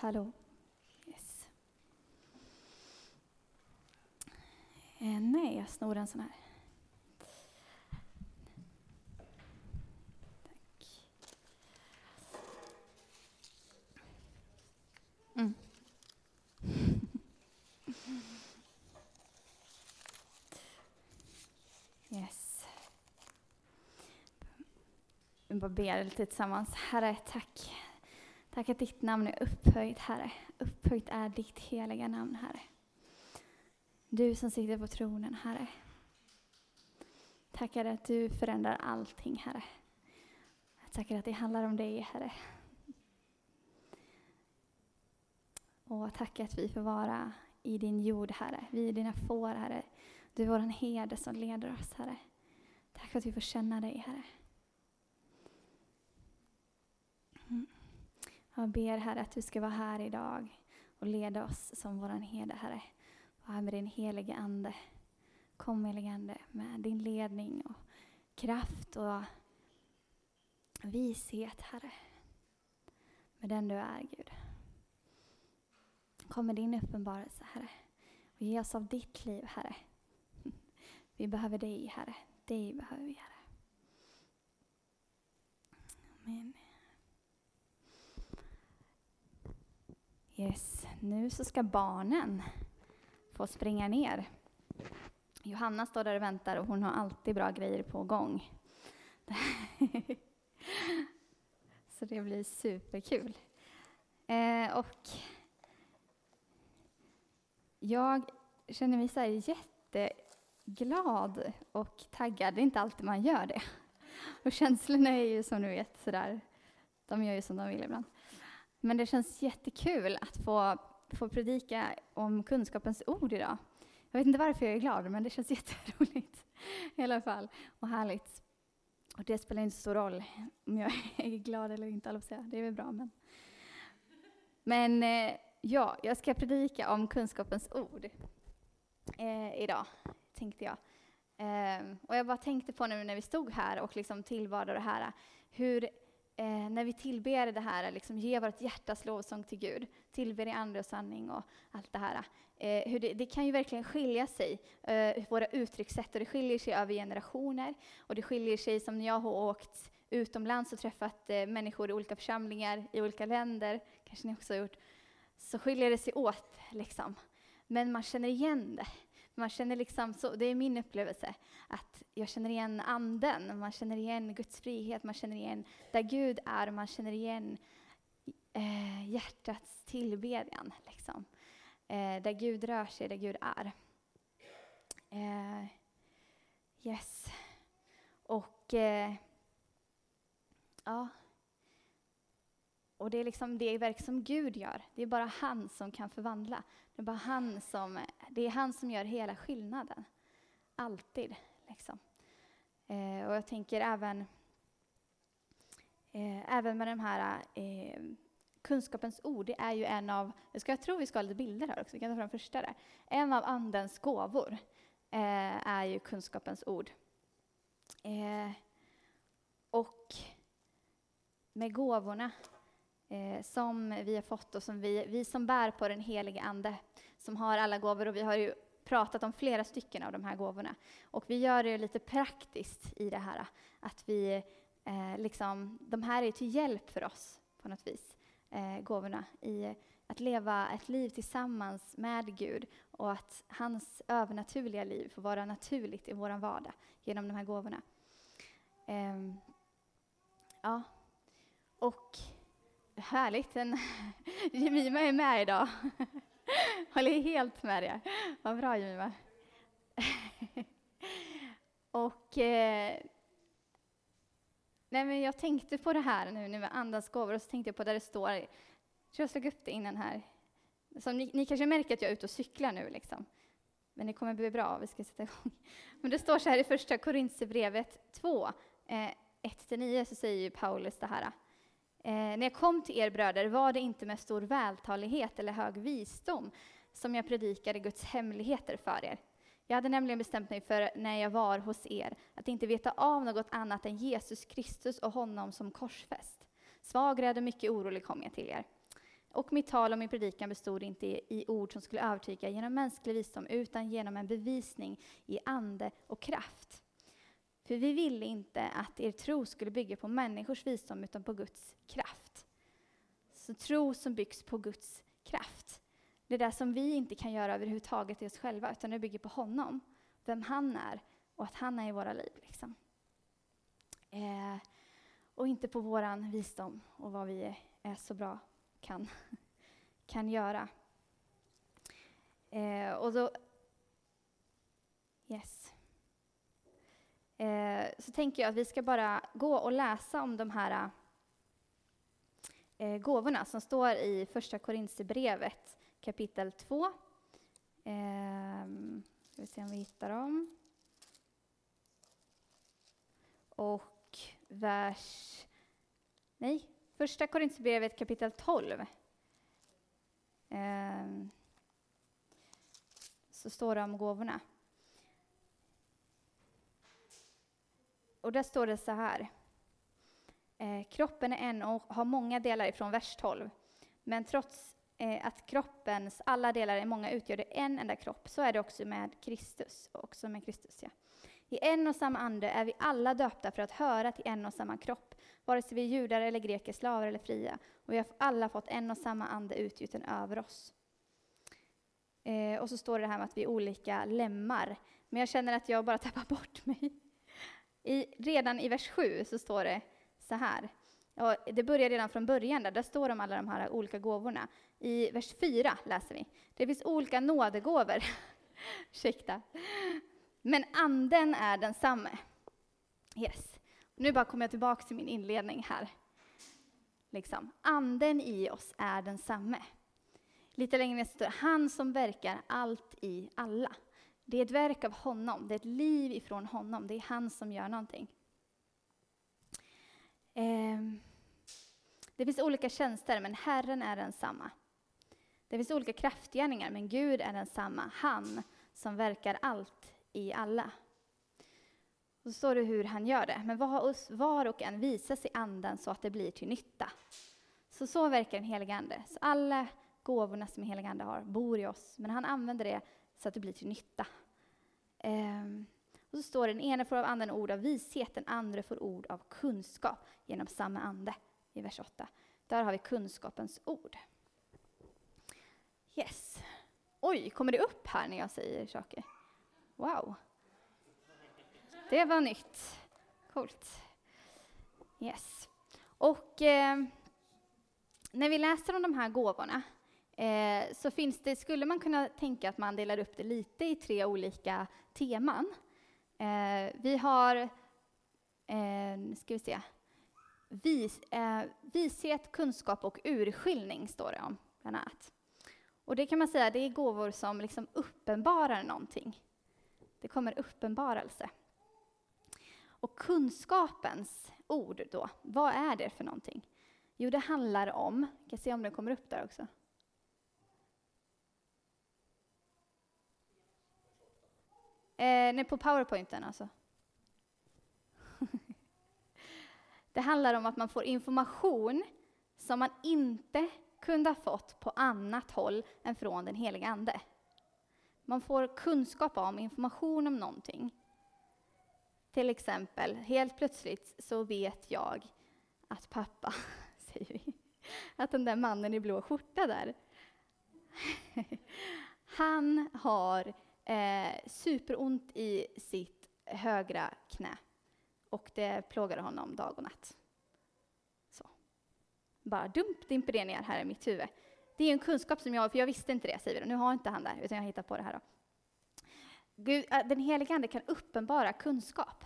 Hallå? Yes. Eh, nej, jag snor en sån här. Tack. Mm. Yes. Vi bara ber lite tillsammans. Herre, tack. Tack att ditt namn är upphöjt, Herre. Upphöjt är ditt heliga namn, Herre. Du som sitter på tronen, Herre. Tackar att du förändrar allting, Herre. Jag tackar att det handlar om dig, Herre. Och tack att vi får vara i din jord, Herre. Vi är dina får, Herre. Du är vår herde som leder oss, Herre. Tack för att vi får känna dig, Herre. Jag ber, Herre, att du ska vara här idag och leda oss som vår herde, Herre. Var här med din helige Ande. Kom, helige Ande, med din ledning och kraft och vishet, Herre. Med den du är, Gud. Kom med din uppenbarelse, Herre. Och ge oss av ditt liv, Herre. Vi behöver dig, Herre. Dig behöver vi, Herre. Amen. Yes, nu så ska barnen få springa ner. Johanna står där och väntar och hon har alltid bra grejer på gång. så det blir superkul. Eh, och jag känner mig så här jätteglad och taggad. Det är inte alltid man gör det. Och känslorna är ju som du vet sådär, de gör ju som de vill ibland. Men det känns jättekul att få, få predika om kunskapens ord idag. Jag vet inte varför jag är glad, men det känns jätteroligt i alla fall. Och härligt. Och det spelar inte så stor roll om jag är glad eller inte, säga. det är väl bra. Men, men eh, ja, jag ska predika om kunskapens ord eh, idag, tänkte jag. Eh, och jag bara tänkte på nu när vi stod här och liksom tillbad det här, hur eh, när vi tillber det här, liksom ger vårt hjärtas lovsång till Gud, tillber i ande och sanning och allt det här. Eh, hur det, det, kan ju verkligen skilja sig, eh, våra uttryckssätt, och det skiljer sig över generationer. Och det skiljer sig som när jag har åkt utomlands och träffat eh, människor i olika församlingar i olika länder, kanske ni också har gjort, så skiljer det sig åt. Liksom. Men man känner igen det. Man känner liksom, så, det är min upplevelse, att jag känner igen anden, man känner igen Guds frihet, man känner igen där Gud är, man känner igen eh, hjärtats tillbedjan. Liksom. Eh, där Gud rör sig, där Gud är. Eh, yes. Och eh, ja, och det är liksom det verk som Gud gör. Det är bara han som kan förvandla. Det är bara han som, det är han som gör hela skillnaden. Alltid. Liksom. Eh, och jag tänker även, eh, även med de här eh, kunskapens ord, det är ju en av, jag, ska, jag tror vi ska ha lite bilder här också, vi kan ta fram första där. En av andens gåvor eh, är ju kunskapens ord. Eh, och med gåvorna eh, som vi har fått och som vi, vi som bär på den helige Ande, som har alla gåvor, och vi har ju pratat om flera stycken av de här gåvorna. Och vi gör det lite praktiskt i det här, att vi eh, liksom, de här är till hjälp för oss på något vis, eh, gåvorna, i att leva ett liv tillsammans med Gud och att hans övernaturliga liv får vara naturligt i vår vardag genom de här gåvorna. Eh, ja, och Härligt. En, Jemima är med idag. Håller helt med dig. Vad bra Jemima. Och eh, nej men jag tänkte på det här nu, nu med andans gåvor, och så tänkte jag på där det står, jag tror jag slog upp det innan här. Som ni, ni kanske märker att jag är ute och cyklar nu, liksom. men det kommer bli bra, vi ska sätta igång. Men det står så här i första Korintierbrevet 2, eh, 1-9, så säger Paulus det här. Eh, när jag kom till er bröder var det inte med stor vältalighet eller hög visdom som jag predikade Guds hemligheter för er. Jag hade nämligen bestämt mig för, när jag var hos er, att inte veta av något annat än Jesus Kristus och honom som korsfäst. Svag, rädd och mycket orolig kom jag till er. Och mitt tal och min predikan bestod inte i, i ord som skulle övertyga genom mänsklig visdom, utan genom en bevisning i ande och kraft. För vi ville inte att er tro skulle bygga på människors visdom, utan på Guds kraft. Så tro som byggs på Guds kraft. Det är det som vi inte kan göra överhuvudtaget i oss själva, utan det bygger på honom, vem han är och att han är i våra liv. Liksom. Eh, och inte på vår visdom och vad vi är, är så bra kan, kan göra. Eh, och då... Yes. Eh, så tänker jag att vi ska bara gå och läsa om de här eh, gåvorna som står i Första Korintierbrevet kapitel 2. Eh, ska vi se om vi hittar dem. Och vers... Nej, Första Korintierbrevet kapitel 12. Eh, så står det om gåvorna. Och där står det så här. Eh, kroppen är en och har många delar ifrån vers 12. Men trots eh, att kroppens alla delar är många utgör det en enda kropp, så är det också med Kristus. Också med Kristus ja. I en och samma ande är vi alla döpta för att höra till en och samma kropp, vare sig vi är judar eller greker, slavar eller fria. Och vi har alla fått en och samma ande utgjuten över oss. Eh, och så står det här med att vi är olika lemmar. Men jag känner att jag bara tappar bort mig. I, redan i vers 7 så står det så här. Och det börjar redan från början, där, där står om alla de här olika gåvorna. I vers 4 läser vi. Det finns olika nådegåvor. Ursäkta. Men anden är densamme. Yes. Nu bara kommer jag tillbaka till min inledning här. Liksom. Anden i oss är densamme. Lite längre ner står det, han som verkar allt i alla. Det är ett verk av honom, det är ett liv ifrån honom, det är han som gör någonting. Ehm, det finns olika tjänster, men Herren är densamma. Det finns olika kraftgärningar, men Gud är densamma, han som verkar allt i alla. Och så står det hur han gör det. Men var, var och en visar sig anden så att det blir till nytta. Så så verkar den helige Ande. Så alla gåvorna som den helige Ande har bor i oss, men han använder det så att det blir till nytta. Ehm. Och så står det, den ene får av anden ord av vishet, den andra får ord av kunskap genom samma ande, i vers 8. Där har vi kunskapens ord. Yes. Oj, kommer det upp här när jag säger saker? Wow. Det var nytt. Coolt. Yes. Och eh, när vi läser om de här gåvorna eh, så finns det, skulle man kunna tänka att man delar upp det lite i tre olika teman. Eh, vi har, eh, ska vi se, vis, eh, vishet, kunskap och urskiljning står det om, bland annat. Och det kan man säga, det är gåvor som liksom uppenbarar någonting. Det kommer uppenbarelse. Och kunskapens ord då, vad är det för någonting? Jo, det handlar om, jag kan se om det kommer upp där också. Eh, nej, på powerpointen alltså. det handlar om att man får information som man inte kunde ha fått på annat håll än från den heliga Ande. Man får kunskap om, information om någonting. Till exempel, helt plötsligt så vet jag att pappa, säger vi, att den där mannen i blå skjorta där, han har eh, superont i sitt högra knä. Och det plågade honom dag och natt. Så. Bara dump dimper det ner här i mitt huvud. Det är en kunskap som jag, för jag visste inte det, säger vi. Nu har inte han där, utan jag hittar på det här. Då. Gud, eh, den helige Ande kan uppenbara kunskap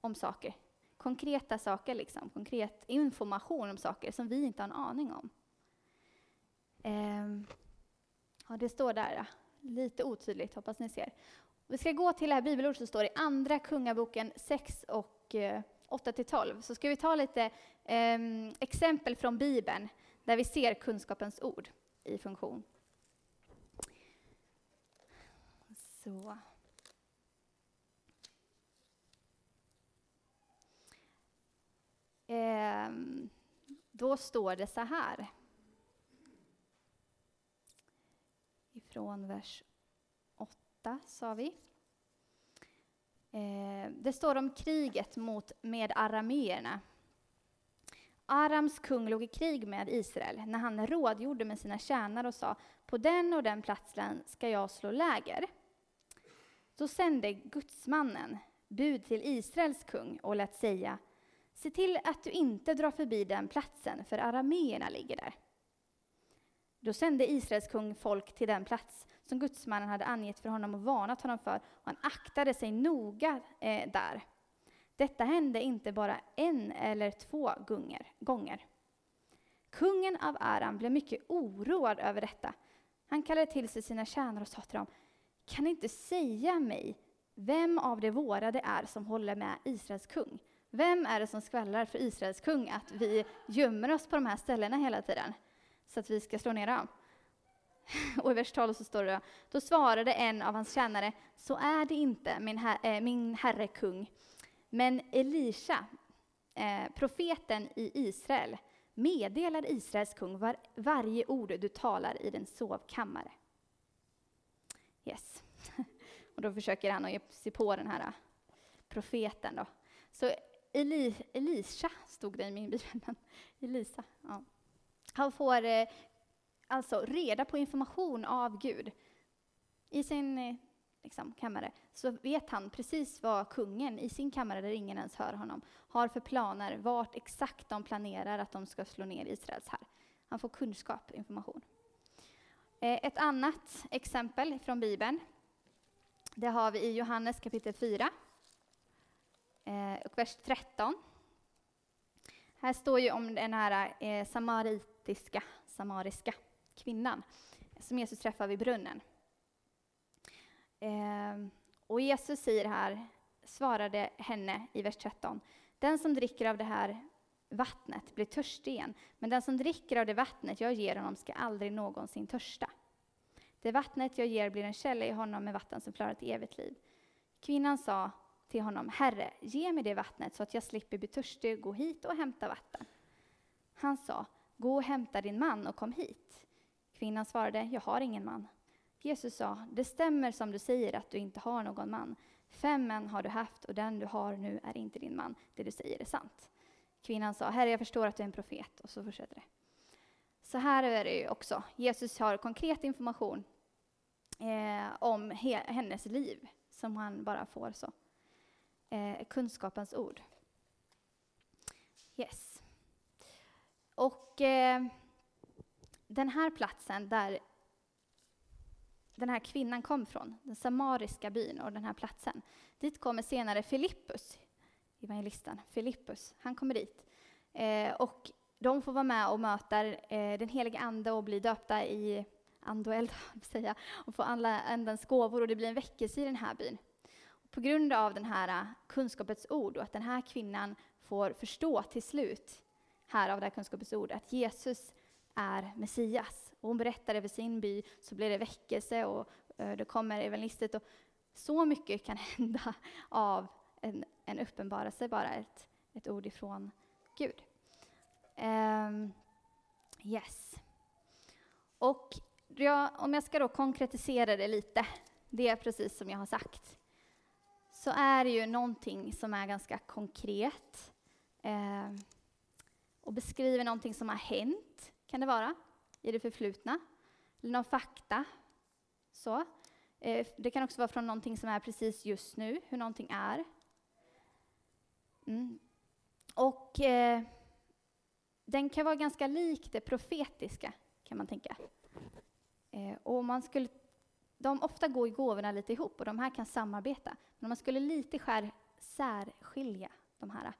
om saker. Konkreta saker, liksom. konkret information om saker som vi inte har en aning om. Ehm, ja, det står där, lite otydligt, hoppas ni ser. Vi ska gå till det här bibelordet som står i Andra Kungaboken 6 och eh, 8-12. Så ska vi ta lite eh, exempel från Bibeln där vi ser kunskapens ord i funktion. Så. Eh, då står det så här. Från vers 8 sa vi. Eh, det står om kriget mot, med arameerna. Arams kung låg i krig med Israel när han rådgjorde med sina tjänare och sa på den och den platsen ska jag slå läger. Då sände gudsmannen bud till Israels kung och lät säga Se till att du inte drar förbi den platsen, för arameerna ligger där. Då sände Israels kung folk till den plats som gudsmannen hade angett för honom och varnat honom för, och han aktade sig noga eh, där. Detta hände inte bara en eller två gånger, gånger. Kungen av Aram blev mycket oroad över detta. Han kallade till sig sina tjänare och sa till dem, kan ni inte säga mig vem av de våra det är som håller med Israels kung? Vem är det som skvallrar för Israels kung att vi gömmer oss på de här ställena hela tiden? Så att vi ska slå ner dem. Och i vers 12 så står det, då svarade en av hans tjänare, så är det inte min, her äh, eh, min herre kung. Men Elisha, eh, profeten i Israel, meddelar Israels kung var, varje ord du talar i din sovkammare. Yes. Och då försöker han att ge sig på den här eh, profeten. Då. Så Eli, Elisha stod det i min bibel, men Elisa. Ja. Han får eh, alltså reda på information av Gud. I sin eh, liksom, kammare så vet han precis vad kungen i sin kammare, där ingen ens hör honom, har för planer, vart exakt de planerar att de ska slå ner Israels här. Han får kunskap, information. Eh, ett annat exempel från Bibeln, det har vi i Johannes kapitel 4 eh, och vers 13. Här står ju om den här eh, samaritiska, samariska kvinnan som Jesus träffar vid brunnen. Eh, och Jesus säger här, svarade henne i vers 13, den som dricker av det här vattnet blir törstig igen, men den som dricker av det vattnet jag ger honom ska aldrig någonsin törsta. Det vattnet jag ger blir en källa i honom med vatten som klarar ett evigt liv. Kvinnan sa till honom, Herre, ge mig det vattnet så att jag slipper bli törstig, gå hit och hämta vatten. Han sa, gå och hämta din man och kom hit. Kvinnan svarade, jag har ingen man. Jesus sa, det stämmer som du säger att du inte har någon man. Fem män har du haft och den du har nu är inte din man. Det du säger är sant. Kvinnan sa, Herre, jag förstår att du är en profet. Och så fortsätter det. Så här är det ju också. Jesus har konkret information eh, om hennes liv som han bara får så eh, kunskapens ord. Yes. Och eh, den här platsen där den här kvinnan kom från, den samariska byn och den här platsen, dit kommer senare Filippus, evangelisten Filippus, han kommer dit. Eh, och de får vara med och möta eh, den heliga Ande och bli döpta i ande och eld, säga, och få alla Andens gåvor. Och det blir en väckelse i den här byn. På grund av den här eh, kunskapens ord och att den här kvinnan får förstå till slut, här av det här kunskapens ord, att Jesus är Messias. Och hon berättar över sin by, så blir det väckelse och eh, det kommer evangelister. Och så mycket kan hända av en, en uppenbarelse, bara ett, ett ord ifrån Gud. Um, yes. Och jag, om jag ska då konkretisera det lite, det är precis som jag har sagt så är det ju någonting som är ganska konkret Um, och beskriver någonting som har hänt, kan det vara, i det förflutna. Eller någon fakta. Så. Eh, det kan också vara från någonting som är precis just nu, hur någonting är. Mm. Och eh, den kan vara ganska lik det profetiska, kan man tänka. Eh, och man skulle de ofta går gåvorna lite ihop och de här kan samarbeta. Men om man skulle lite skär, särskilja de här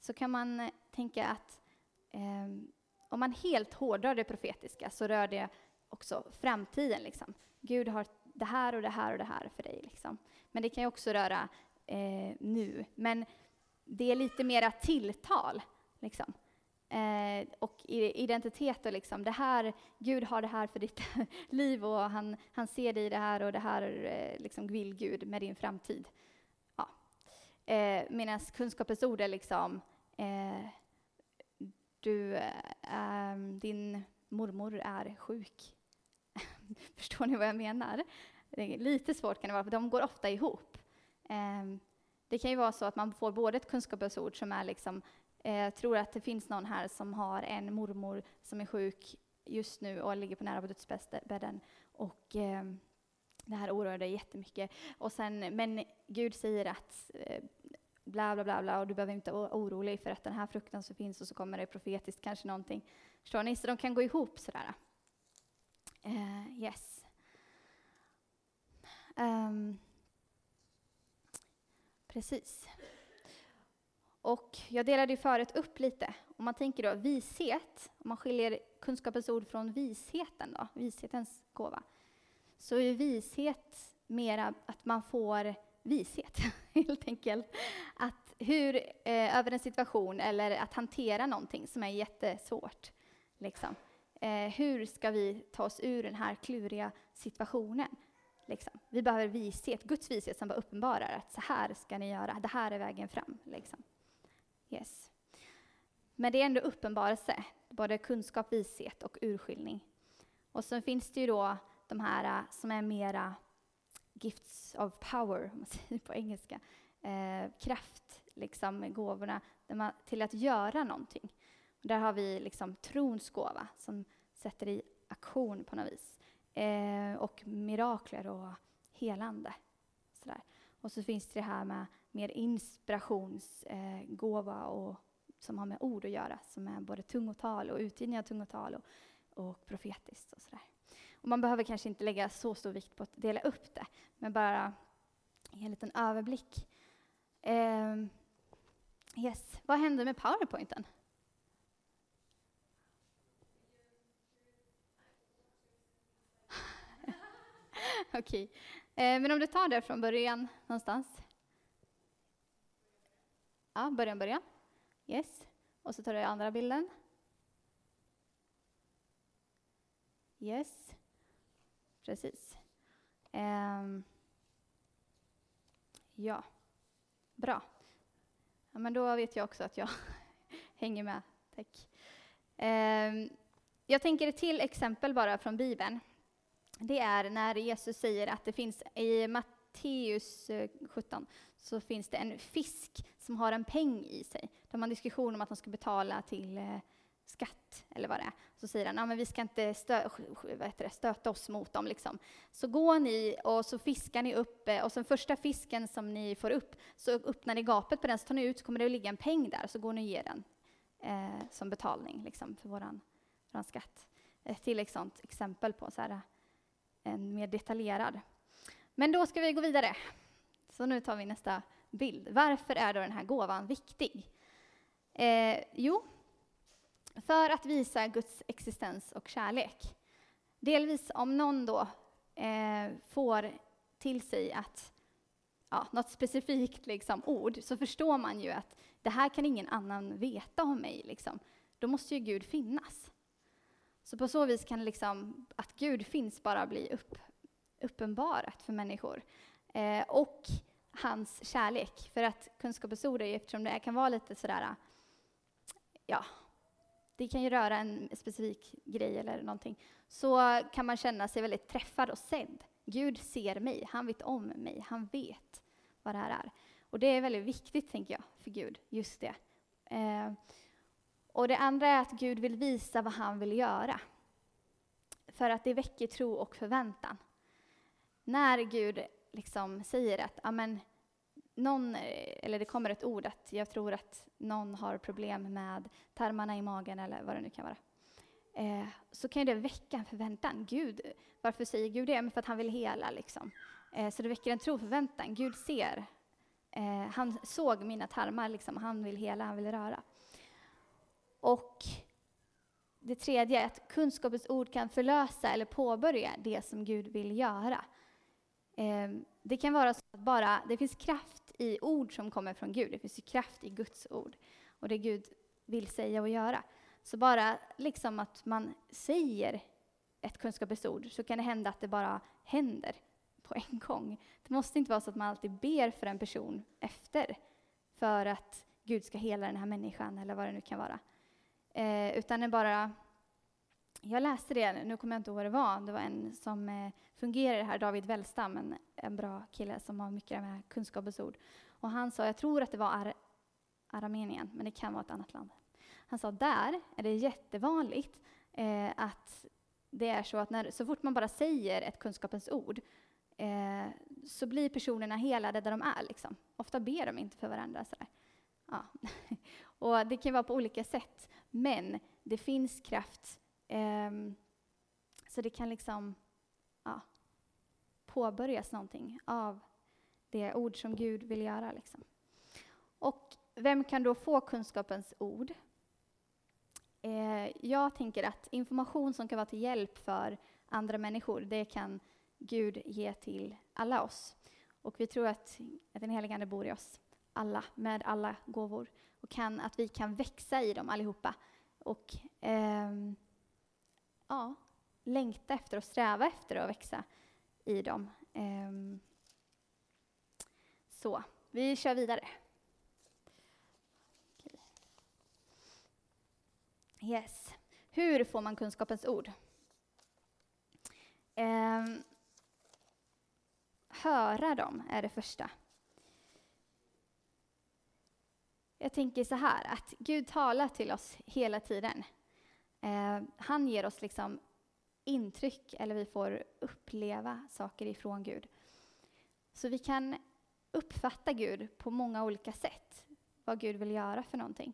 så kan man eh, tänka att eh, Ehm, om man helt hårdrar det profetiska så rör det också framtiden. Liksom. Gud har det här och det här och det här för dig. Liksom. Men det kan ju också röra eh, nu. Men det är lite mera tilltal. Liksom. Eh, och identitet och liksom, det här, Gud har det här för ditt liv och han, han ser dig i det här och det här eh, liksom vill Gud med din framtid. Ja. Eh, Medan kunskapens ord är liksom, eh, du, ehm, din mormor är sjuk. Förstår ni vad jag menar? Det är lite svårt kan det vara, för de går ofta ihop. Ehm, det kan ju vara så att man får både ett kunskapens ord som är liksom, eh, tror att det finns någon här som har en mormor som är sjuk just nu och ligger på nära på dödsbädden. Och eh, det här oroar dig jättemycket. Och sen, men Gud säger att eh, bla bla bla bla och du behöver inte vara orolig för att den här frukten som finns och så kommer det profetiskt kanske någonting. Förstår ni? Så de kan gå ihop sådär. Uh, yes. Um, precis. Och jag delade ju förut upp lite. Om man tänker då vishet, om man skiljer kunskapens ord från visheten då, vishetens gåva, så är vishet mera att man får vishet, helt enkelt. Att hur, eh, över en situation eller att hantera någonting som är jättesvårt. Liksom. Eh, hur ska vi ta oss ur den här kluriga situationen? Liksom. Vi behöver vishet, Guds vishet som bara uppenbarar att så här ska ni göra, det här är vägen fram. Liksom. Yes. Men det är ändå uppenbarelse, både kunskap, vishet och urskiljning. Och så finns det ju då de här eh, som är mera gifts of power, om man säger på engelska. Eh, kraft, liksom gåvorna man, till att göra någonting. Och där har vi liksom trons gåva som sätter i aktion på något vis. Eh, och mirakler och helande. Sådär. Och så finns det här med mer inspirationsgåva eh, och som har med ord att göra, som är både tungotal och utgivning av tungotal och, och profetiskt och sådär. Och man behöver kanske inte lägga så stor vikt på att dela upp det, men bara ge en liten överblick. Um, yes. Vad hände med powerpointen? Okej. Okay. Eh, men om du tar det från början någonstans. Ja, början, början. Yes. Och så tar du andra bilden. Yes. Precis. Um, ja, bra. Ja, men då vet jag också att jag hänger med. Tack. Um, jag tänker ett till exempel bara från Bibeln. Det är när Jesus säger att det finns i Matteus eh, 17 så finns det en fisk som har en peng i sig. De har en diskussion om att de ska betala till eh, skatt, eller vad det är. Så säger han, ja, men vi ska inte stö, det, stöta oss mot dem. Liksom. Så går ni och så fiskar ni upp, eh, och sen första fisken som ni får upp, så öppnar ni gapet på den, så tar ni ut, så kommer det att ligga en peng där, så går ni och ger den eh, som betalning liksom, för vår våran skatt. Ett till ett sånt exempel på så här, en mer detaljerad. Men då ska vi gå vidare. Så nu tar vi nästa bild. Varför är då den här gåvan viktig? Eh, jo, för att visa Guds existens och kärlek. Delvis om någon då eh, får till sig att ja, något specifikt liksom, ord, så förstår man ju att det här kan ingen annan veta om mig. Liksom. Då måste ju Gud finnas. Så på så vis kan liksom, att Gud finns bara bli upp, uppenbarat för människor. Eh, och hans kärlek. För att kunskapens ord, eftersom det kan vara lite sådär, ja, det kan ju röra en specifik grej eller någonting, så kan man känna sig väldigt träffad och sedd. Gud ser mig, han vet om mig, han vet vad det här är. Och det är väldigt viktigt, tänker jag, för Gud, just det. Eh, och det andra är att Gud vill visa vad han vill göra. För att det väcker tro och förväntan. När Gud liksom säger att amen, någon, eh, eller det kommer ett ord att jag tror att någon har problem med tarmarna i magen eller vad det nu kan vara. Eh, så kan det väcka en förväntan. Gud, varför säger Gud det? Men för att han vill hela. Liksom. Eh, så det väcker en tro förväntan. Gud ser. Eh, han såg mina tarmar, liksom. han vill hela, han vill röra. Och det tredje är att kunskapens ord kan förlösa eller påbörja det som Gud vill göra. Eh, det kan vara så att bara, det finns kraft i ord som kommer från Gud. Det finns ju kraft i Guds ord och det Gud vill säga och göra. Så bara liksom att man säger ett kunskapens ord så kan det hända att det bara händer på en gång. Det måste inte vara så att man alltid ber för en person efter för att Gud ska hela den här människan eller vad det nu kan vara. Eh, utan det bara jag läste det, nu kommer jag inte ihåg vad det var, det var en som eh, fungerar här, David Wellstam, en, en bra kille som har mycket med kunskapens ord. Och han sa, jag tror att det var Ar Armenien, men det kan vara ett annat land. Han sa, där är det jättevanligt eh, att det är så att när, så fort man bara säger ett kunskapens ord eh, så blir personerna helade där de är. Liksom. Ofta ber de inte för varandra. Sådär. Ja. Och det kan vara på olika sätt, men det finns kraft. Um, så det kan liksom ja, påbörjas någonting av det ord som Gud vill göra. Liksom. Och vem kan då få kunskapens ord? Eh, jag tänker att information som kan vara till hjälp för andra människor, det kan Gud ge till alla oss. Och vi tror att, att den helige Ande bor i oss alla, med alla gåvor. Och kan, att vi kan växa i dem allihopa. Och eh, ja, längta efter och sträva efter att växa i dem. Um, så, vi kör vidare. Yes. Hur får man kunskapens ord? Um, höra dem är det första. Jag tänker så här, att Gud talar till oss hela tiden. Eh, han ger oss liksom intryck, eller vi får uppleva saker ifrån Gud. Så vi kan uppfatta Gud på många olika sätt, vad Gud vill göra för någonting.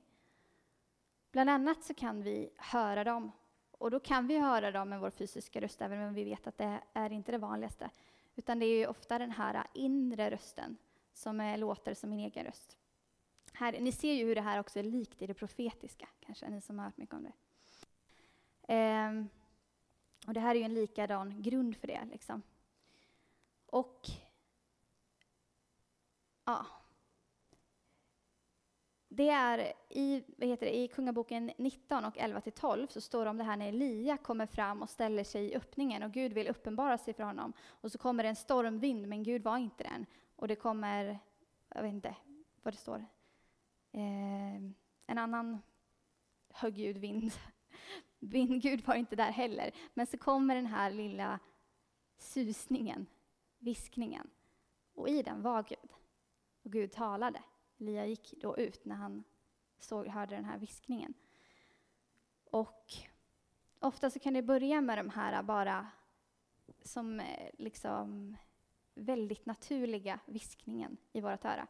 Bland annat så kan vi höra dem, och då kan vi höra dem med vår fysiska röst, även om vi vet att det är inte det vanligaste. Utan det är ju ofta den här inre rösten som är, låter som min egen röst. Här, ni ser ju hur det här också är likt i det profetiska, kanske ni som har hört mycket om det. Ehm, och det här är ju en likadan grund för det. Liksom. Och ja, det är i, vad heter det, i Kungaboken 19 och 11-12 så står det om det här när Elia kommer fram och ställer sig i öppningen och Gud vill uppenbara sig för honom. Och så kommer det en stormvind, men Gud var inte den. Och det kommer, jag vet inte vad det står, eh, en annan högljudd vind. Min Gud var inte där heller. Men så kommer den här lilla susningen, viskningen. Och i den var Gud. Och Gud talade. Elia gick då ut när han såg, hörde den här viskningen. Och ofta så kan det börja med de här bara som eh, liksom väldigt naturliga viskningen i vårt öra.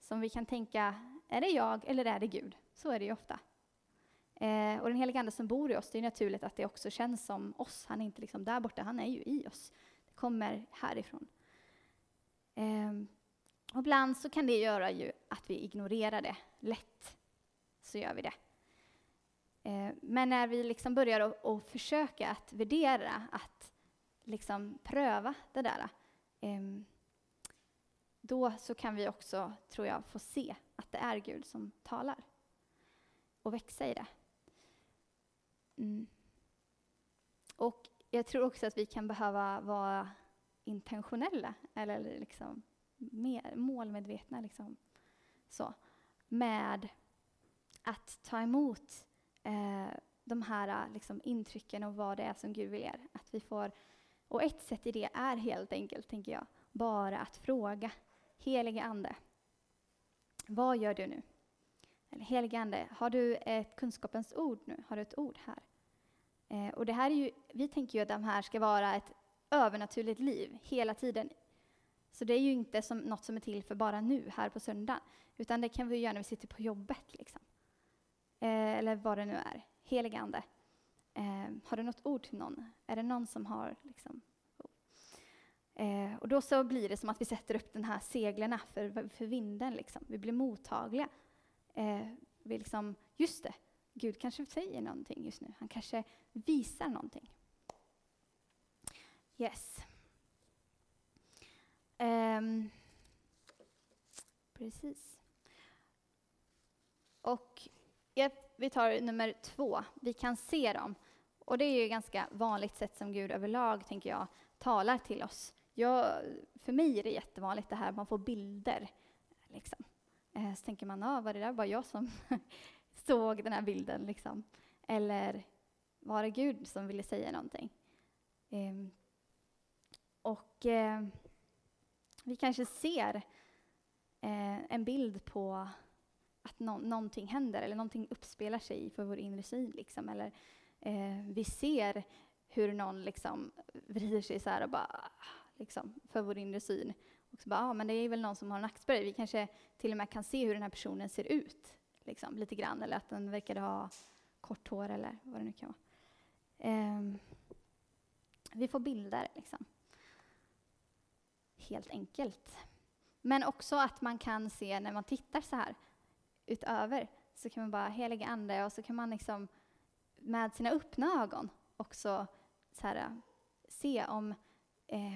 Som vi kan tänka, är det jag eller är det Gud? Så är det ju ofta. Eh, och den heliga Ande som bor i oss, det är naturligt att det också känns som oss. Han är inte liksom där borta, han är ju i oss. Det kommer härifrån. Eh, och ibland så kan det göra ju att vi ignorerar det lätt. Så gör vi det. Eh, men när vi liksom börjar att försöka att värdera, att liksom pröva det där, ehm, då så kan vi också, tror jag, få se att det är Gud som talar och växa i det. Mm. Och jag tror också att vi kan behöva vara intentionella, eller liksom mer målmedvetna liksom, så, med att ta emot eh, de här liksom, intrycken och vad det är som Gud vill er. Att vi får, och ett sätt i det är helt enkelt, tänker jag, bara att fråga Helige Ande, vad gör du nu? Eller Helige Ande, har du ett kunskapens ord nu? Har du ett ord här? Eh, och det här är ju, vi tänker ju att de här ska vara ett övernaturligt liv hela tiden så det är ju inte som något som är till för bara nu, här på söndagen, utan det kan vi göra när vi sitter på jobbet, liksom. Eh, eller vad det nu är. Helig Ande. Eh, har du något ord till någon? Är det någon som har liksom, eh, och då så blir det som att vi sätter upp den här seglen för, för vinden. Liksom. Vi blir mottagliga. Eh, vi liksom, just det, Gud kanske säger någonting just nu. Han kanske visar någonting. Yes. Um, precis. Och ja, vi tar nummer två. Vi kan se dem. Och det är ju ganska vanligt sätt som Gud överlag, tänker jag, talar till oss. Jag, för mig är det jättevanligt det här, man får bilder. Liksom. Ehm, så tänker man, ah, var det där bara jag som såg den här bilden? Liksom. Eller var det Gud som ville säga någonting? Eh, och eh, vi kanske ser eh, en bild på att no någonting händer eller någonting uppspelar sig för vår inre syn. Liksom. Eller eh, vi ser hur någon liksom vrider sig så här och bara, liksom, för vår inre syn. Och så bara, ah, men det är väl någon som har en nackspärr. Vi kanske till och med kan se hur den här personen ser ut, liksom, lite grann. Eller att den verkade ha kort hår eller vad det nu kan vara. Eh, vi får bilder, liksom. Helt enkelt. Men också att man kan se när man tittar så här utöver, så kan man bara heliga ande och så kan man liksom med sina öppna ögon också så här, se om eh,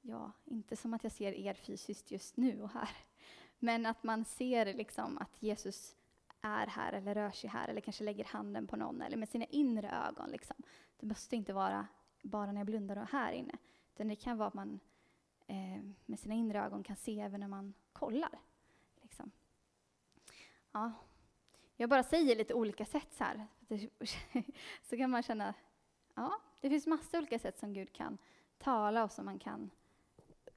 ja, inte som att jag ser er fysiskt just nu och här, men att man ser liksom att Jesus är här eller rör sig här eller kanske lägger handen på någon eller med sina inre ögon. Liksom. Det måste inte vara bara när jag blundar och här inne, utan det kan vara att man eh, med sina inre ögon kan se även när man kollar. Liksom. Ja. Jag bara säger lite olika sätt så här, så kan man känna, ja, det finns massa olika sätt som Gud kan tala och som man kan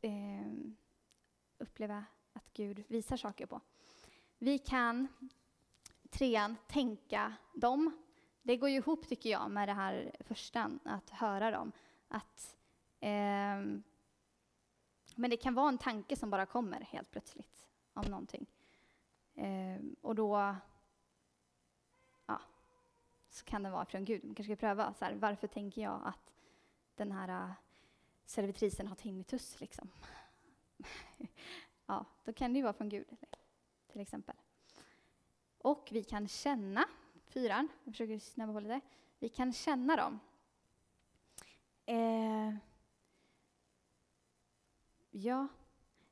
eh, uppleva att Gud visar saker på. Vi kan, trean, tänka dem. Det går ju ihop, tycker jag, med det här första, att höra dem. Att, eh, men det kan vara en tanke som bara kommer helt plötsligt om någonting. Eh, och då ja, så kan det vara från Gud. Man kanske ska pröva, så här, varför tänker jag att den här äh, servitrisen har tinnitus liksom. ja, då kan det ju vara från Gud, till exempel. Och vi kan känna, fyran, jag försöker snabba på lite, vi kan känna dem. Eh, ja,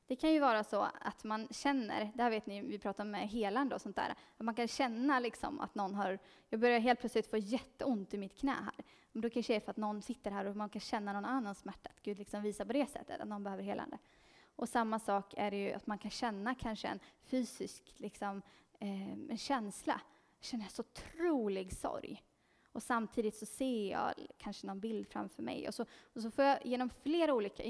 det kan ju vara så att man känner, det här vet ni, vi pratar om helande och sånt där, att man kan känna liksom att någon har, jag börjar helt plötsligt få jätteont i mitt knä här. Men då kanske det är för att någon sitter här och man kan känna någon annans smärta, att Gud liksom visar på det sättet, att någon behöver helande. Och samma sak är det ju att man kan känna kanske en fysisk liksom, eh, en känsla, jag känner så otrolig sorg. Och samtidigt så ser jag kanske någon bild framför mig. Och så, och så får jag genom flera olika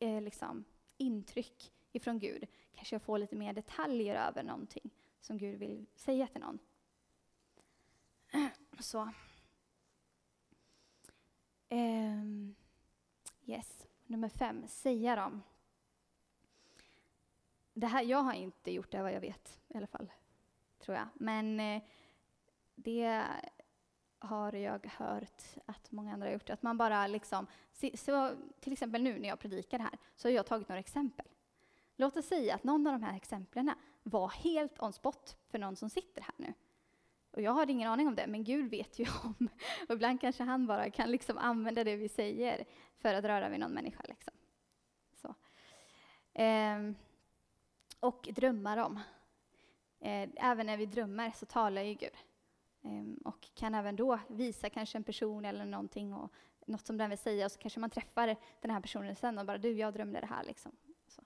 eh, liksom, intryck ifrån Gud kanske jag får lite mer detaljer över någonting som Gud vill säga till någon. Så. Um, yes, nummer fem, säga dem. Det här, jag har inte gjort det vad jag vet i alla fall, tror jag. Men eh, det har jag hört att många andra har gjort. Att man bara liksom, så, till exempel nu när jag predikar här, så har jag tagit några exempel. Låt oss säga att någon av de här exemplen var helt on spot för någon som sitter här nu. Och jag har ingen aning om det, men Gud vet ju om. Och ibland kanske han bara kan liksom använda det vi säger för att röra vid någon människa. Liksom. Så. Ehm, och drömmar om. Eh, även när vi drömmer så talar ju Gud. Ehm, och kan även då visa kanske en person eller någonting och något som den vill säga och så kanske man träffar den här personen sen och bara du, jag drömde det här liksom. Så,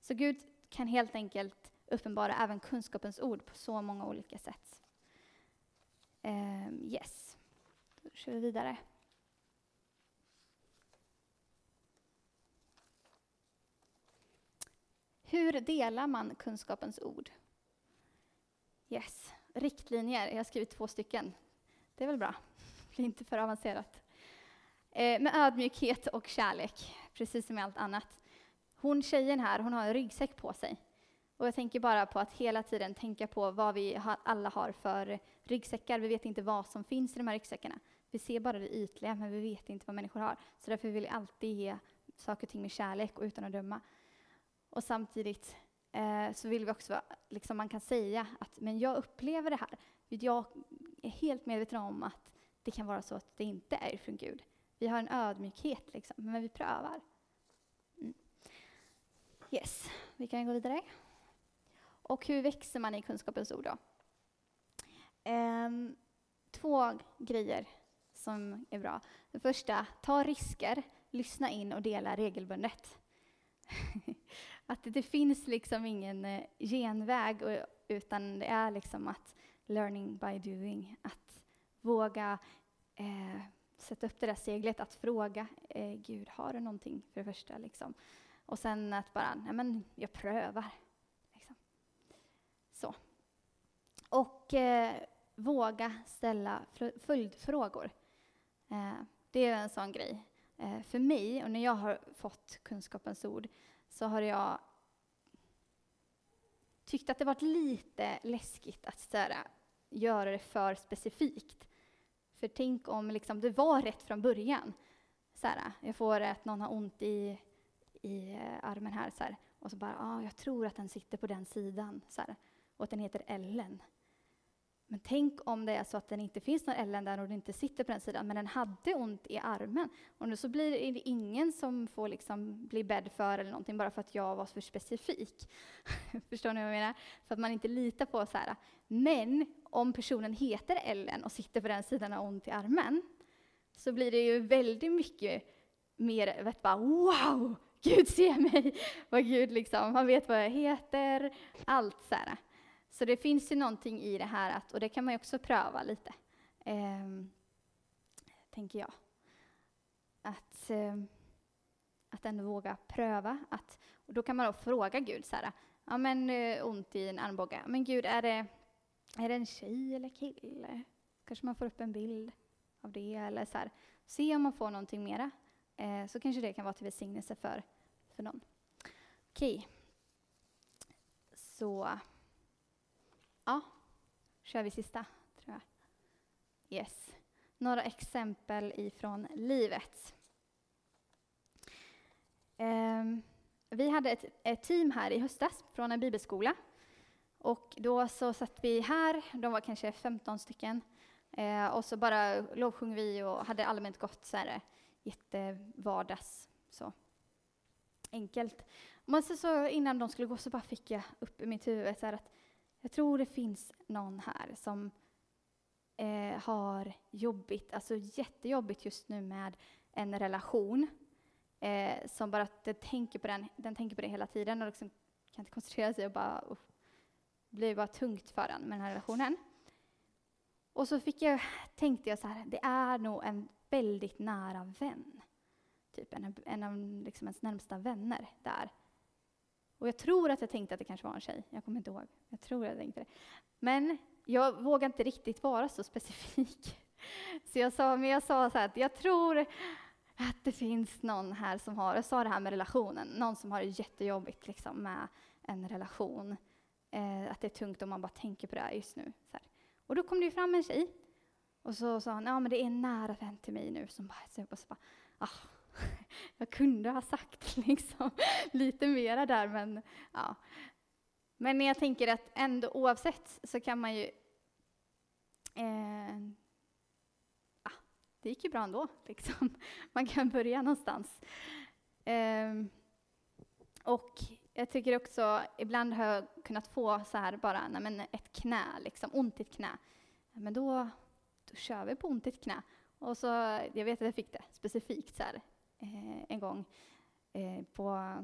så Gud kan helt enkelt uppenbara även kunskapens ord på så många olika sätt. Um, yes, då kör vi vidare. Hur delar man kunskapens ord? Yes, riktlinjer. Jag har skrivit två stycken. Det är väl bra. Det blir inte för avancerat. Eh, med ödmjukhet och kärlek, precis som med allt annat. Hon tjejen här, hon har en ryggsäck på sig. Och jag tänker bara på att hela tiden tänka på vad vi alla har för ryggsäckar. Vi vet inte vad som finns i de här ryggsäckarna. Vi ser bara det ytliga, men vi vet inte vad människor har. Så därför vill vi alltid ge saker och ting med kärlek och utan att döma. Och samtidigt eh, så vill vi också, liksom man kan säga att men jag upplever det här. Jag är helt medveten om att det kan vara så att det inte är från Gud. Vi har en ödmjukhet, liksom, men vi prövar. Mm. Yes, vi kan gå vidare. Och hur växer man i kunskapens ord då? Um, två grejer som är bra. Det första, ta risker, lyssna in och dela regelbundet. att det, det, finns liksom ingen eh, genväg, utan det är liksom att learning by doing. Att våga eh, sätta upp det där seglet, att fråga eh, Gud, har du någonting för det första? Liksom. Och sen att bara, nej men jag prövar. Liksom. Så. Och eh, våga ställa följdfrågor. Eh, det är en sån grej. Eh, för mig, och när jag har fått kunskapens ord, så har jag tyckt att det varit lite läskigt att sådär, göra det för specifikt. För tänk om liksom, det var rätt från början. Såhär, jag får att någon har ont i, i eh, armen här, såhär, och så bara, ah, jag tror att den sitter på den sidan, såhär, och att den heter Ellen. Men tänk om det är så att den inte finns någon Ellen där och den inte sitter på den sidan, men den hade ont i armen. Och nu så blir det ingen som får liksom bli bädd för eller någonting bara för att jag var för specifik. Förstår ni vad jag menar? För att man inte litar på så här. Men om personen heter Ellen och sitter på den sidan och har ont i armen, så blir det ju väldigt mycket mer, vet bara wow, Gud ser mig, vad Gud liksom, han vet vad jag heter, allt så här. Så det finns ju någonting i det här, att, och det kan man ju också pröva lite, eh, tänker jag. Att, eh, att ändå våga pröva. Att, och då kan man då fråga Gud så här, ja men eh, ont i en armbåge, men Gud är det, är det en tjej eller kille? Kanske man får upp en bild av det, eller så här, se om man får någonting mera. Eh, så kanske det kan vara till välsignelse för, för någon. Okej. Så Ja, kör vi sista, tror jag. Yes. Några exempel ifrån livet. Um, vi hade ett, ett, team här i höstas från en bibelskola. Och då så satt vi här, de var kanske 15 stycken. Eh, och så bara lovsjöng vi och hade allmänt gott så här, jättevardags, så enkelt. Men så, så innan de skulle gå så bara fick jag upp i mitt huvud så här, att jag tror det finns någon här som eh, har jobbigt, alltså jättejobbigt just nu med en relation. Eh, som bara den tänker på den, den tänker på det hela tiden och liksom kan inte koncentrera sig och bara uh, blir bara tungt för den med den här relationen. Och så fick jag, tänkte jag så här, det är nog en väldigt nära vän. Typ en, en av liksom ens närmsta vänner där. Och jag tror att jag tänkte att det kanske var en tjej. Jag kommer inte ihåg. Jag tror jag tänkte det. Men jag vågar inte riktigt vara så specifik. Så jag sa, men jag sa så att jag tror att det finns någon här som har, jag sa det här med relationen, någon som har det jättejobbigt liksom med en relation. Eh, att det är tungt om man bara tänker på det här just nu. Så här. Och då kom det fram en tjej. Och så sa hon, ja men det är en nära vän till mig nu som bara, så bara ah, jag kunde ha sagt liksom, lite mera där, men ja. Men jag tänker att ändå oavsett så kan man ju... Eh, ja, det gick ju bra ändå, liksom. Man kan börja någonstans. Eh, och jag tycker också, ibland har jag kunnat få så här bara, nej men ett knä, liksom, ont i ett knä. Men då, då kör vi på ont i ett knä. Och så, jag vet att jag fick det specifikt så här, eh, en gång eh, på,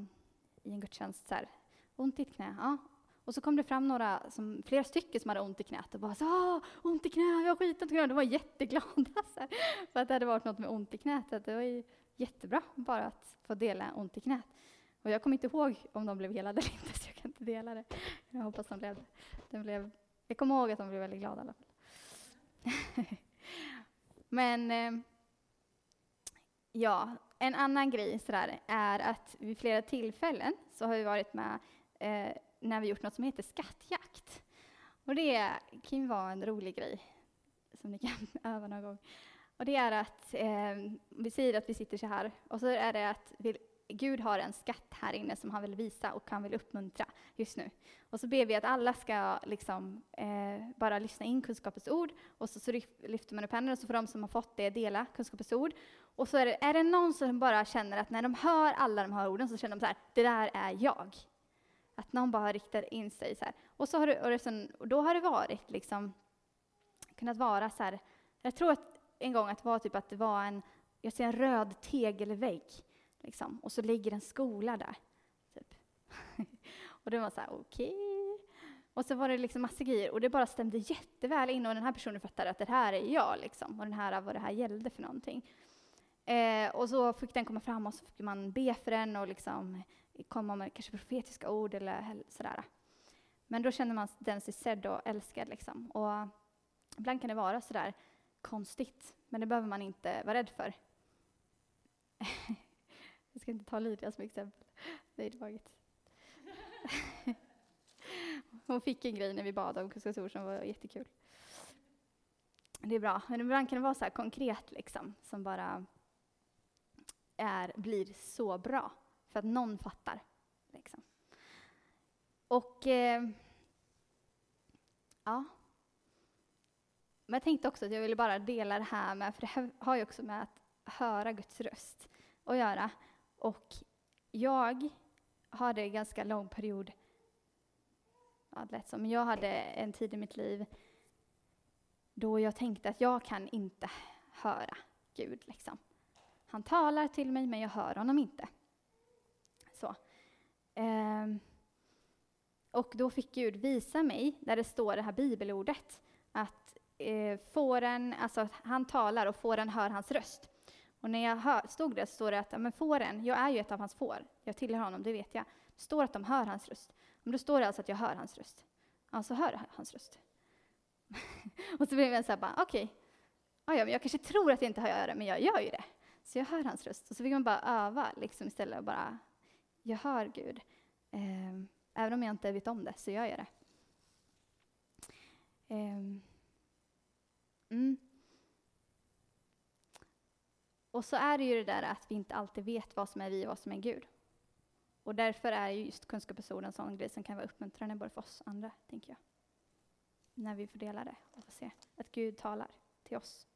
i en gudstjänst, så här, ont i ett knä. Ja. Och så kom det fram några, som, flera stycken som hade ont i knät och bara så ont i knät, jag har skitont i knät. De var jätteglada så för att det hade varit något med ont i knät. Det var ju jättebra bara att få dela ont i knät. Och jag kommer inte ihåg om de blev helade eller inte, så jag kan inte dela det. Jag hoppas de blev, de blev jag kommer ihåg att de blev väldigt glada i alla fall. Men eh, ja, en annan grej sådär, är att vid flera tillfällen så har vi varit med eh, när vi gjort något som heter skattjakt. Och det kan ju vara en rolig grej som ni kan öva någon gång. Och det är att eh, vi säger att vi sitter så här och så är det att vi Gud har en skatt här inne som han vill visa och han vill uppmuntra just nu. Och så ber vi att alla ska liksom, eh, bara lyssna in kunskapens ord och så, så lyfter man upp händerna och så får de som har fått det dela kunskapens ord. Och så är det, är det någon som bara känner att när de hör alla de här orden så känner de så här, det där är jag. Att någon bara riktar in sig så här. Och, så har du, och, det sen, och då har det varit liksom, kunnat vara så här, jag tror att en gång att det var typ att det var en, jag ser en röd tegelvägg Liksom. Och så ligger en skola där. Typ. och det var så här, okej. Okay. Och så var det liksom massa grejer och det bara stämde jätteväl in och den här personen fattade att det här är jag liksom och den här, vad det här gällde för någonting. Eh, och så fick den komma fram och så fick man be för den och liksom komma med kanske profetiska ord eller sådär. Men då känner man den sig sedd och älskad liksom. Och ibland kan det vara sådär konstigt, men det behöver man inte vara rädd för. Jag ska inte ta Lydia som exempel. Det är. Hon fick en grej när vi bad om kunskapsord som var jättekul. Det är bra, men ibland kan det vara så konkret liksom, som bara är, blir så bra för att någon fattar. Liksom. Och eh, ja. Men jag tänkte också att jag ville bara dela det här med, för det här har ju också med att höra Guds röst att göra. Och jag hade en ganska lång period, ja, det som, jag hade en tid i mitt liv då jag tänkte att jag kan inte höra Gud. Liksom. Han talar till mig, men jag hör honom inte. Så. Ehm. Och då fick Gud visa mig, där det står det här bibelordet, att eh, fåren, alltså han talar och fåren hör hans röst. Och när jag hör, stod där så står det att men fåren, jag är ju ett av hans får, jag tillhör honom, det vet jag. Det står att de hör hans röst. Men då står det alltså att jag hör hans röst. Alltså hör jag hans röst. och så blev jag så här bara, okej, okay. ja, jag kanske tror att jag inte hör det, men jag gör ju det. Så jag hör hans röst. Och så fick man bara öva liksom istället och bara, jag hör Gud. Eh, även om jag inte vet om det, så gör jag det. Eh, mm. Och så är det ju det där att vi inte alltid vet vad som är vi och vad som är Gud. Och därför är just kunskapsord en sån grej som kan vara uppmuntrande både för oss och andra, tänker jag. När vi får dela det och får se att Gud talar till oss.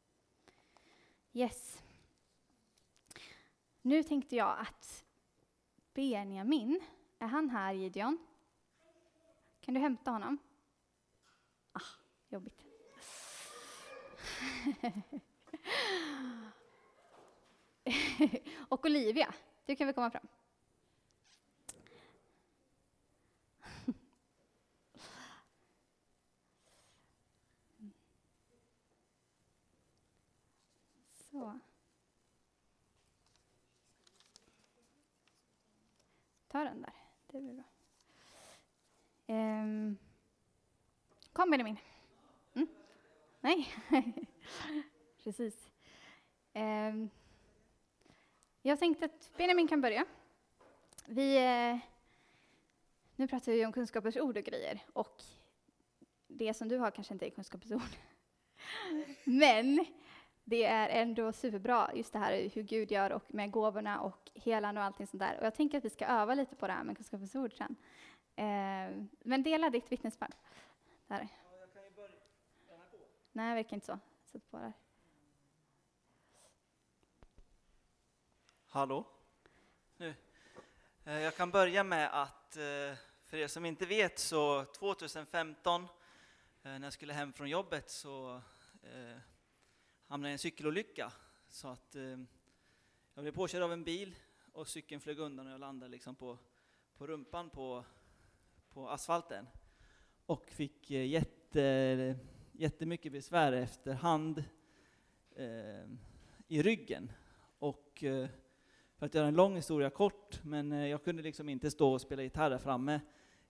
Yes. Nu tänkte jag att Benjamin, är han här Gideon? Kan du hämta honom? Ah, jobbigt. och Olivia, du kan väl komma fram? Så. Ta den där, det blir bra. Um, kom Benjamin. Mm. Nej, precis. Um, jag tänkte att Benjamin kan börja. Vi, eh, nu pratar vi om kunskapens ord och grejer, och det som du har kanske inte är kunskapens ord. Men det är ändå superbra, just det här hur Gud gör och med gåvorna och helande och allting sånt där. Och jag tänker att vi ska öva lite på det här med kunskapens ord sen. Eh, men dela ditt vittnesbörd. Där. Ja, jag kan ju börja. Nej, det verkar inte så. Sätt på där. Hallå? Nu. Eh, jag kan börja med att, eh, för er som inte vet, så 2015 eh, när jag skulle hem från jobbet så hamnade i en cykelolycka. Så att eh, jag blev påkörd av en bil och cykeln flög undan och jag landade liksom på, på rumpan på, på asfalten. Och fick eh, jätte, jättemycket besvär efterhand eh, i ryggen. Och eh, för att göra en lång historia kort, men eh, jag kunde liksom inte stå och spela gitarr där framme.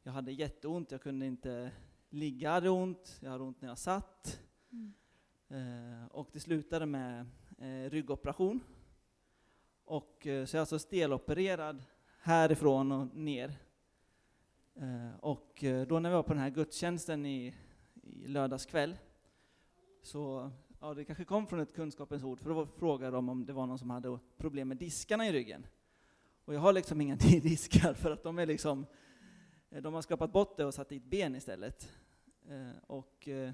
Jag hade jätteont, jag kunde inte ligga, jag hade ont, jag hade ont när jag satt. Mm. Eh, och det slutade med eh, ryggoperation. Och, eh, så jag är alltså stelopererad härifrån och ner. Eh, och eh, då när vi var på den här gudstjänsten i, i lördags kväll, så ja, det kanske kom från ett kunskapens ord, för då frågade de om det var någon som hade problem med diskarna i ryggen. Och jag har liksom inga diskar, för att de är liksom, de har skrapat bort det och satt dit ben istället. Eh, och eh,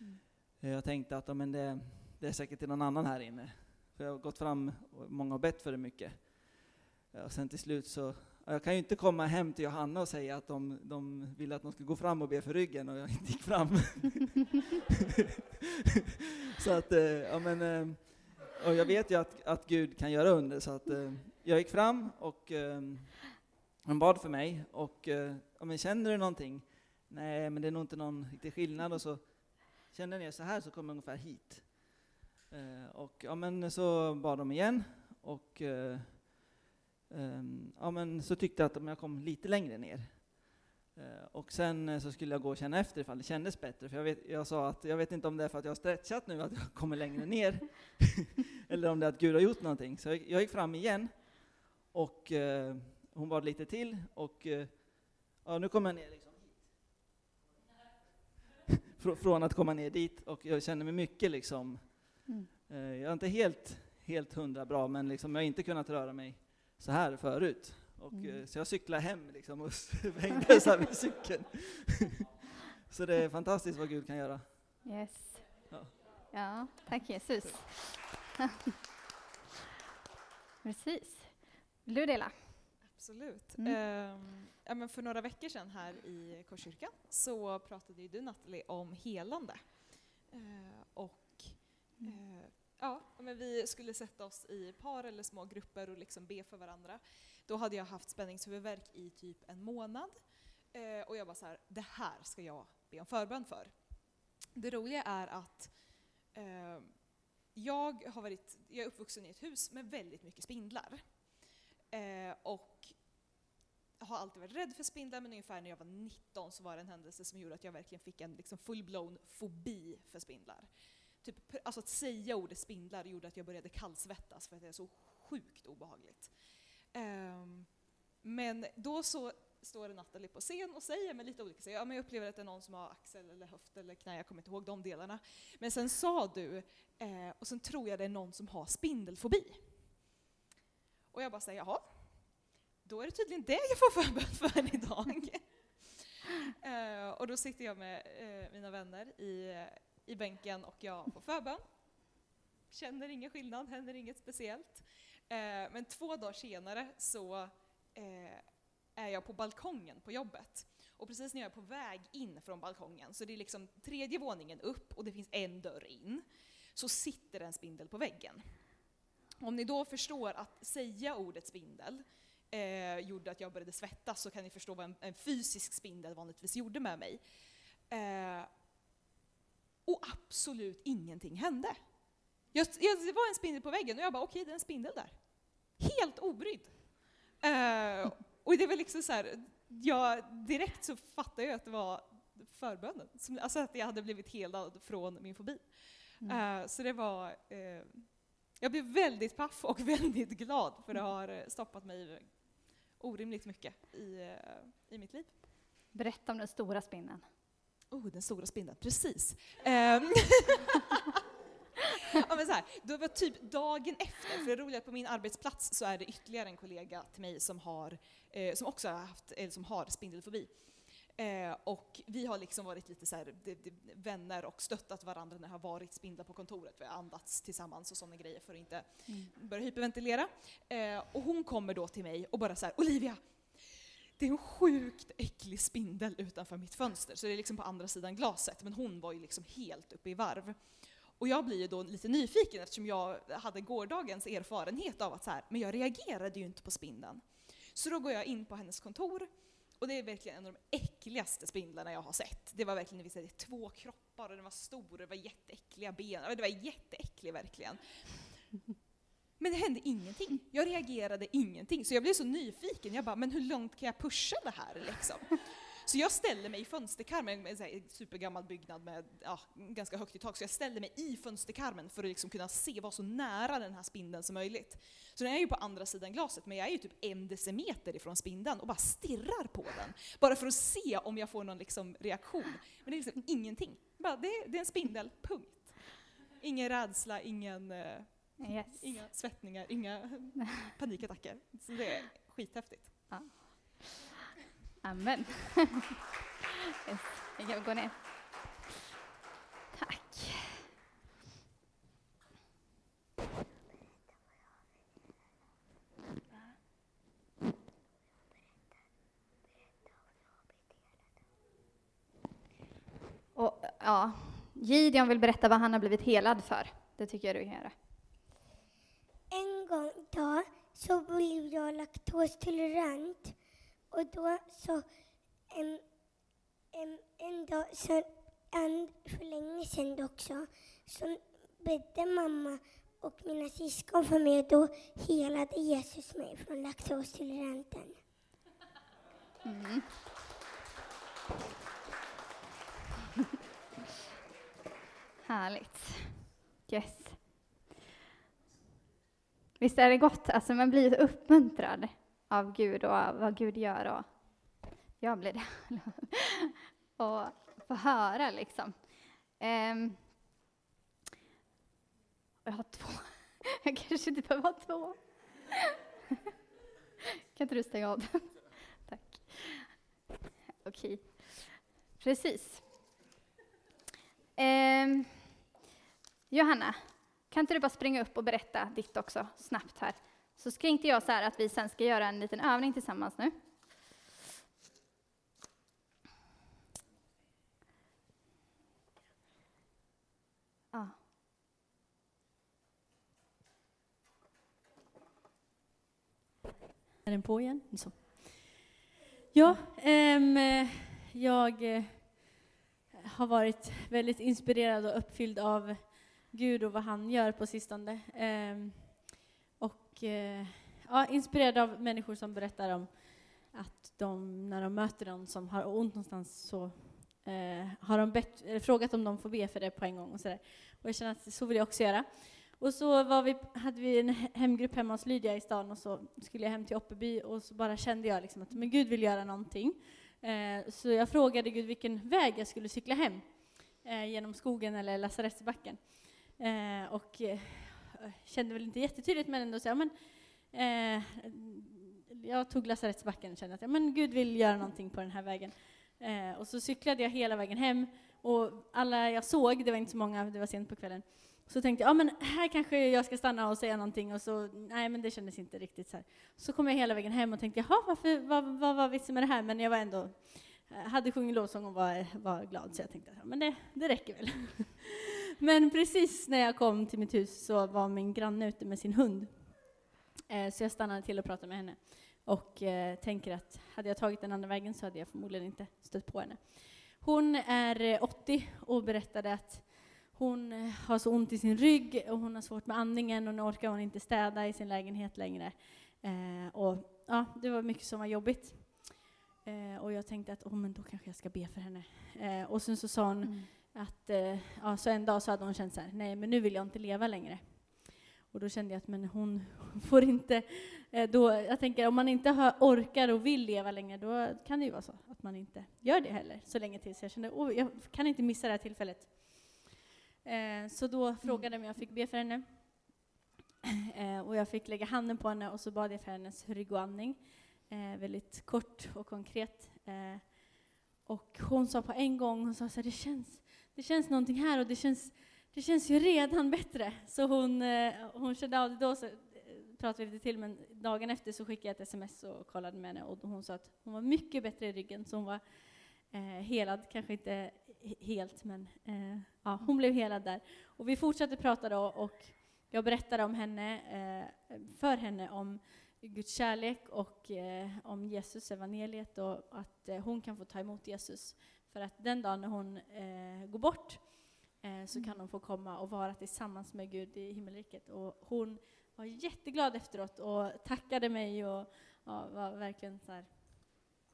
mm. Eh, jag tänkte att men det, det är säkert till någon annan här inne. För jag har gått fram, och många har bett för det mycket. Eh, och sen till slut så jag kan ju inte komma hem till Johanna och säga att de, de ville att de skulle gå fram och be för ryggen och jag inte gick fram. så att, eh, ja men, och jag vet ju att, att Gud kan göra under, så att jag gick fram och hon bad för mig och ja, men känner du någonting? nej, men det är nog inte någon riktig skillnad. Och så kände jag er så här så kom jag ungefär hit. Eh, och ja, men så bad de igen och eh, eh, ja, men så tyckte jag att jag kom lite längre ner. Eh, och sen eh, så skulle jag gå och känna efter ifall det kändes bättre, för jag, vet, jag sa att jag vet inte om det är för att jag har stretchat nu, att jag kommer längre ner, eller om det är att Gud har gjort någonting. Så jag, jag gick fram igen, och eh, hon bad lite till, och eh, ja, nu kommer jag ner liksom hit. Från att komma ner dit, och jag känner mig mycket liksom, Mm. eh, jag är inte helt, helt hundra bra, men liksom, jag har inte kunnat röra mig så här förut. Och, Mm. eh, Så jag cyklar hem liksom och svängde så här med cykeln. så det är fantastiskt vad Gud kan göra. Yes. Ja. Ja, tack Jesus. Precis. Vill du dela? Absolut. Mm. Ehm, ja, men för några veckor sedan här i Korskyrkan så pratade ju du Nathalie om helande. Eh, och eh, ja, men vi skulle sätta oss i par eller små grupper och liksom be för varandra. Då hade jag haft spänningshuvudvärk i typ en månad. Eh, och jag var så här, det här ska jag be om förbön för. Det roliga är att eh, jag, har varit, jag är uppvuxen i ett hus med väldigt mycket spindlar. Eh, och har alltid varit rädd för spindlar, men ungefär när jag var 19 så var det en händelse som gjorde att jag verkligen fick en liksom full-blown fobi för spindlar. Typ, alltså att säga ordet spindlar gjorde att jag började kallsvettas för att det är så sjukt obehagligt. Um, men då så står Nathalie på scen och säger med lite olika saker. Ja, men jag upplever att det är någon som har axel eller höft eller knä, jag kommer inte ihåg de delarna. Men sen sa du, eh, och sen tror jag det är någon som har spindelfobi. Och jag bara säger jaha, då är det tydligen det jag får förbön för idag. Eh, och då sitter jag med eh, mina vänner i, i bänken och jag får förbön. Känner ingen skillnad, händer inget speciellt. Eh, men två dagar senare så är jag på balkongen på jobbet. Och precis när jag är på väg in från balkongen, så det är liksom tredje våningen upp och det finns en dörr in, så sitter en spindel på väggen. Om ni då förstår att säga ordet spindel eh, gjorde att jag började svettas så kan ni förstå vad en, en fysisk spindel vanligtvis gjorde med mig. Eh, och absolut ingenting hände. Jag, jag, det var en spindel på väggen och jag bara okej, det är en spindel där. Helt obrydd. Eh, och det var liksom så här, jag, direkt så fattade jag att det var förbönen. Som, alltså att jag hade blivit helad från min fobi. Mm. Eh, så det var, eh, jag blev väldigt paff och väldigt glad för det har eh, stoppat mig orimligt mycket i, eh, i mitt liv. Berätta om den stora spindeln. Oh, den stora spindeln, precis. Ehm. ja, men så här, det var typ dagen efter, för det roliga är att på min arbetsplats så är det ytterligare en kollega till mig som, har, eh, som också har haft, eller som har spindelfobi. Eh, och vi har liksom varit lite så här, det, det, vänner och stöttat varandra när det har varit spindlar på kontoret. Vi har andats tillsammans och sådana grejer för att inte börja hyperventilera. Eh, och hon kommer då till mig och bara så här, Olivia, det är en sjukt äcklig spindel utanför mitt fönster, så det är liksom på andra sidan glaset. Men hon var ju liksom helt uppe i varv. Och jag blir ju då lite nyfiken eftersom jag hade gårdagens erfarenhet av att så här, men jag reagerade ju inte på spindeln. Så då går jag in på hennes kontor och det är verkligen en av de äckligaste spindlarna jag har sett. Det var verkligen vi var två kroppar och den var stor, och det var jätteäckliga ben. Det var jätteäcklig verkligen. Men det hände ingenting. Jag reagerade ingenting. Så jag blev så nyfiken. Jag bara, men hur långt kan jag pusha det här liksom? Så jag ställer mig i fönsterkarmen, en supergammal byggnad med ja, ganska högt i tak, så jag ställer mig i fönsterkarmen för att liksom kunna se, vara så nära den här spindeln som möjligt. Så den är ju på andra sidan glaset, men jag är ju typ en decimeter ifrån spindeln och bara stirrar på den. Bara för att se om jag får någon liksom reaktion. Men det är liksom ingenting. Bara, det, är, det är en spindel, punkt. Ingen rädsla, ingen, eh, Yes. inga svettningar, inga panikattacker. Så det är skithäftigt. Amen. yes. Vi kan gå ner. Tack. Och, ja, Gideon vill berätta vad han har blivit helad för. Det tycker jag du kan göra. En gång då så blev jag laktostolerant och då så en, en, en dag, så, en, för länge sedan också, så bedde mamma och mina syskon för mig och då helade Jesus mig från laktosintoleranten. Mm. Härligt. Yes. Visst är det gott? Alltså man blir uppmuntrad av Gud och av vad Gud gör. Och jag blir det. och få höra liksom. Um, jag har två. Jag kanske inte behöver ha två. kan inte du stänga av den? Tack. Okej. Precis. Um, Johanna, kan inte du bara springa upp och berätta ditt också, snabbt här? Så skränkte jag så här att vi sen ska göra en liten övning tillsammans nu. Ja. Är den på igen? Så. Ja, ähm, jag äh, har varit väldigt inspirerad och uppfylld av Gud och vad han gör på sistone. Ähm, och eh, ja, inspirerad av människor som berättar om att de, när de möter någon som har ont någonstans så eh, har de bett, frågat om de får be för det på en gång. Och, så där. och jag känner att så vill jag också göra. Och så var vi, hade vi en hemgrupp hemma hos Lydia i stan och så skulle jag hem till Oppeby och så bara kände jag liksom att men Gud vill göra någonting. Eh, så jag frågade Gud vilken väg jag skulle cykla hem, eh, genom skogen eller lasarettsbacken. Eh, och eh, kände väl inte jättetydligt men ändå så, ja, men, eh, jag tog lasarettsbacken och kände att ja, men Gud vill göra någonting på den här vägen. Eh, och så cyklade jag hela vägen hem och alla jag såg, det var inte så många, det var sent på kvällen, så tänkte jag, ja men här kanske jag ska stanna och säga någonting och så, nej men det kändes inte riktigt så här. Så kom jag hela vägen hem och tänkte, jaha, varför, vad, vad var vitsen med det här? Men jag var ändå, hade sjungit lovsång och var, var glad, så jag tänkte, ja men det, det räcker väl. men precis när jag kom till mitt hus så var min granne ute med sin hund. Eh, så jag stannade till och pratade med henne. Och eh, tänker att hade jag tagit den andra vägen så hade jag förmodligen inte stött på henne. Hon är eh, 80 och berättade att hon eh, har så ont i sin rygg och hon har svårt med andningen och nu orkar hon inte städa i sin lägenhet längre. Eh, och ja, det var mycket som var jobbigt. Eh, och jag tänkte att oh, men då kanske jag ska be för henne. Eh, och sen så sa hon mm att eh, ja, så en dag så hade hon känt så här, nej men nu vill jag inte leva längre. Och då kände jag att men hon får inte, eh, då, jag tänker om man inte har, orkar och vill leva längre då kan det ju vara så att man inte gör det heller så länge till. Så jag kände, oh, jag kan inte missa det här tillfället. Eh, så då frågade jag om jag fick be för henne. Eh, och jag fick lägga handen på henne och så bad jag för hennes rygg och andning. Eh, väldigt kort och konkret. Eh, och hon sa på en gång, hon sa så här, det känns, det känns någonting här och det känns, det känns ju redan bättre. Så hon, eh, hon kände av det då, så eh, pratade vi lite till, men dagen efter så skickade jag ett sms och kollade med henne och hon sa att hon var mycket bättre i ryggen, så hon var eh, helad, kanske inte helt, men eh, ja, hon blev helad där. Och vi fortsatte prata då och jag berättade om henne, eh, för henne om Guds kärlek och eh, om Jesus evangeliet och att eh, hon kan få ta emot Jesus. För att den dagen när hon eh, går bort eh, så kan hon få komma och vara tillsammans med Gud i himmelriket. Och hon var jätteglad efteråt och tackade mig och ja, var verkligen så här,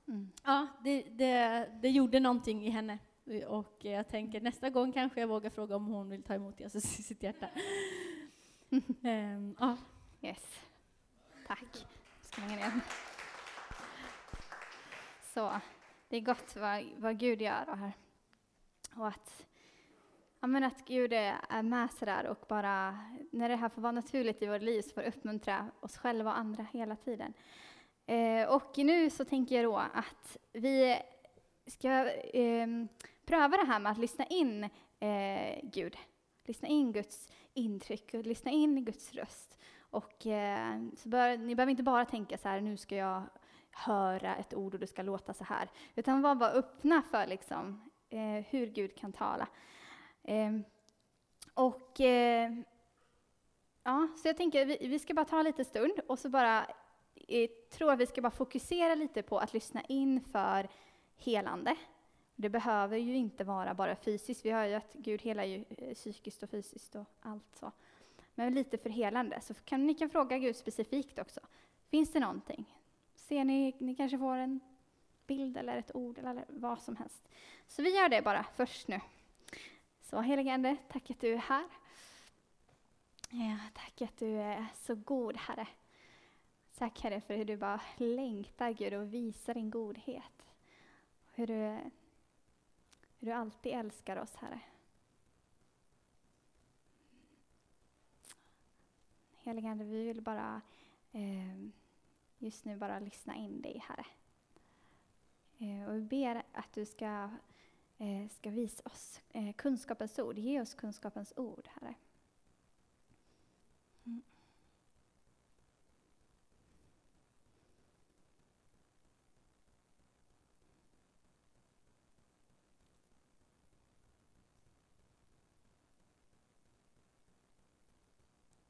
mm. Ja, det, det, det gjorde någonting i henne. Och jag tänker nästa gång kanske jag vågar fråga om hon vill ta emot Jesus i sitt hjärta. um, ja. Yes. Tack. Ska ner. Så, det är gott vad, vad Gud gör och här. Och att, ja, men att Gud är med sådär och bara, när det här får vara naturligt i vårt liv, så får uppmuntra oss själva och andra hela tiden. Eh, och nu så tänker jag då att vi ska eh, pröva det här med att lyssna in eh, Gud. Lyssna in Guds intryck och lyssna in Guds röst. Och, eh, så bör, ni behöver inte bara tänka så här, nu ska jag höra ett ord och det ska låta så här. Utan var bara öppna för liksom, eh, hur Gud kan tala. Eh, och eh, ja, så jag tänker vi, vi ska bara ta lite stund och så bara eh, tror att vi ska bara fokusera lite på att lyssna in för helande Det behöver ju inte vara bara fysiskt. Vi har ju att Gud helar ju eh, psykiskt och fysiskt och allt så. Men lite för helande, Så kan, ni kan fråga Gud specifikt också. Finns det någonting? Ser ni, ni kanske får en bild eller ett ord eller vad som helst. Så vi gör det bara först nu. Så helige Ande, tack att du är här. Ja, tack att du är så god, Herre. Tack Herre för hur du bara längtar Gud och visar din godhet. Hur du, hur du alltid älskar oss, Herre. Helige Ande, vi vill bara eh, just nu bara lyssna in dig, Herre. Eh, och vi ber att du ska, eh, ska visa oss eh, kunskapens ord. Ge oss kunskapens ord, Herre.